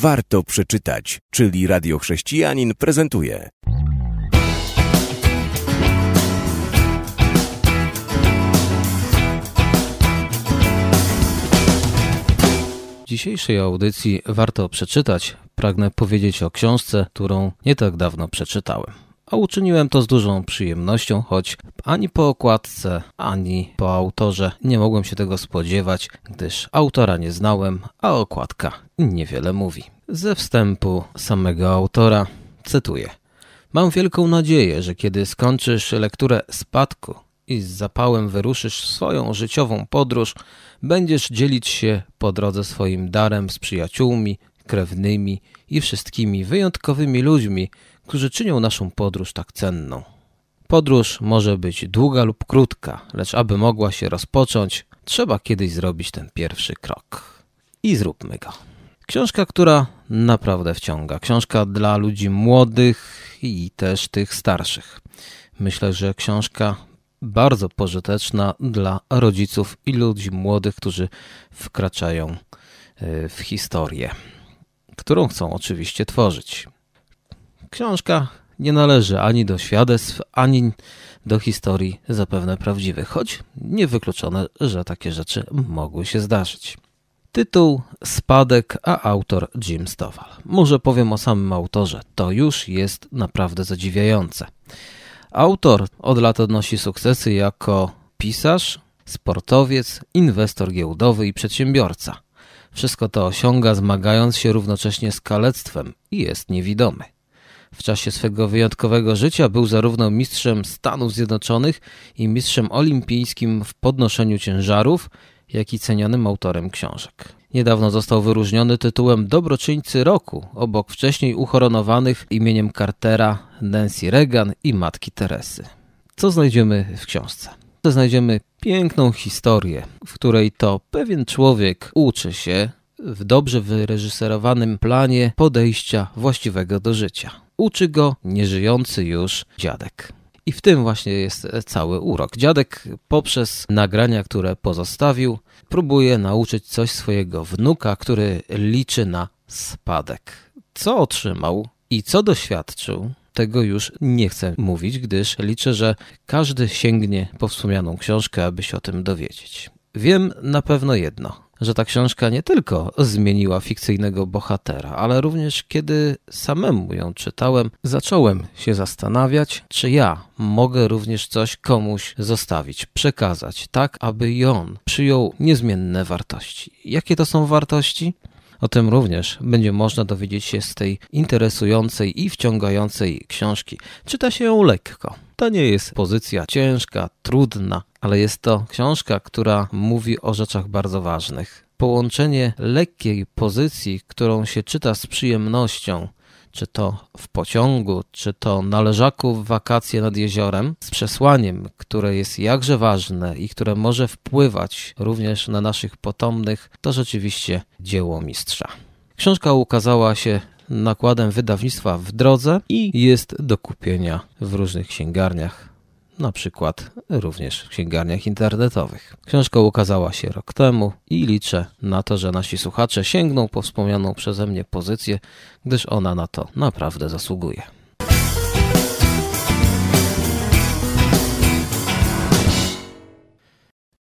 warto przeczytać, czyli Radio Chrześcijanin prezentuje. W dzisiejszej audycji warto przeczytać. Pragnę powiedzieć o książce, którą nie tak dawno przeczytałem. A uczyniłem to z dużą przyjemnością, choć ani po okładce, ani po autorze nie mogłem się tego spodziewać, gdyż autora nie znałem, a okładka niewiele mówi. Ze wstępu samego autora cytuję: Mam wielką nadzieję, że kiedy skończysz lekturę spadku i z zapałem wyruszysz swoją życiową podróż, będziesz dzielić się po drodze swoim darem z przyjaciółmi, krewnymi i wszystkimi wyjątkowymi ludźmi, którzy czynią naszą podróż tak cenną. Podróż może być długa lub krótka, lecz aby mogła się rozpocząć, trzeba kiedyś zrobić ten pierwszy krok. I zróbmy go. Książka, która naprawdę wciąga. Książka dla ludzi młodych i też tych starszych. Myślę, że książka bardzo pożyteczna dla rodziców i ludzi młodych, którzy wkraczają e, w historię, którą chcą oczywiście tworzyć. Książka nie należy ani do świadectw, ani do historii zapewne prawdziwych, choć niewykluczone, że takie rzeczy mogły się zdarzyć. Tytuł Spadek, a autor Jim Stovall. Może powiem o samym autorze. To już jest naprawdę zadziwiające. Autor od lat odnosi sukcesy jako pisarz, sportowiec, inwestor giełdowy i przedsiębiorca. Wszystko to osiąga zmagając się równocześnie z kalectwem i jest niewidomy. W czasie swego wyjątkowego życia był zarówno mistrzem Stanów Zjednoczonych i mistrzem olimpijskim w podnoszeniu ciężarów, jak i cenionym autorem książek. Niedawno został wyróżniony tytułem Dobroczyńcy Roku, obok wcześniej uhoronowanych imieniem Cartera, Nancy Reagan i Matki Teresy. Co znajdziemy w książce? Znajdziemy piękną historię, w której to pewien człowiek uczy się w dobrze wyreżyserowanym planie podejścia właściwego do życia. Uczy go nieżyjący już dziadek. I w tym właśnie jest cały urok. Dziadek poprzez nagrania, które pozostawił, próbuje nauczyć coś swojego wnuka, który liczy na spadek. Co otrzymał i co doświadczył, tego już nie chcę mówić, gdyż liczę, że każdy sięgnie po wspomnianą książkę, aby się o tym dowiedzieć. Wiem na pewno jedno że ta książka nie tylko zmieniła fikcyjnego bohatera, ale również kiedy samemu ją czytałem, zacząłem się zastanawiać, czy ja mogę również coś komuś zostawić, przekazać, tak aby i on przyjął niezmienne wartości. Jakie to są wartości? O tym również będzie można dowiedzieć się z tej interesującej i wciągającej książki. Czyta się ją lekko. To nie jest pozycja ciężka, trudna, ale jest to książka, która mówi o rzeczach bardzo ważnych. Połączenie lekkiej pozycji, którą się czyta z przyjemnością, czy to w pociągu, czy to na leżaku w wakacje nad jeziorem, z przesłaniem, które jest jakże ważne i które może wpływać również na naszych potomnych, to rzeczywiście dzieło mistrza. Książka ukazała się nakładem wydawnictwa w drodze i jest do kupienia w różnych księgarniach, na przykład również w księgarniach internetowych. Książka ukazała się rok temu i liczę na to, że nasi słuchacze sięgną po wspomnianą przeze mnie pozycję, gdyż ona na to naprawdę zasługuje.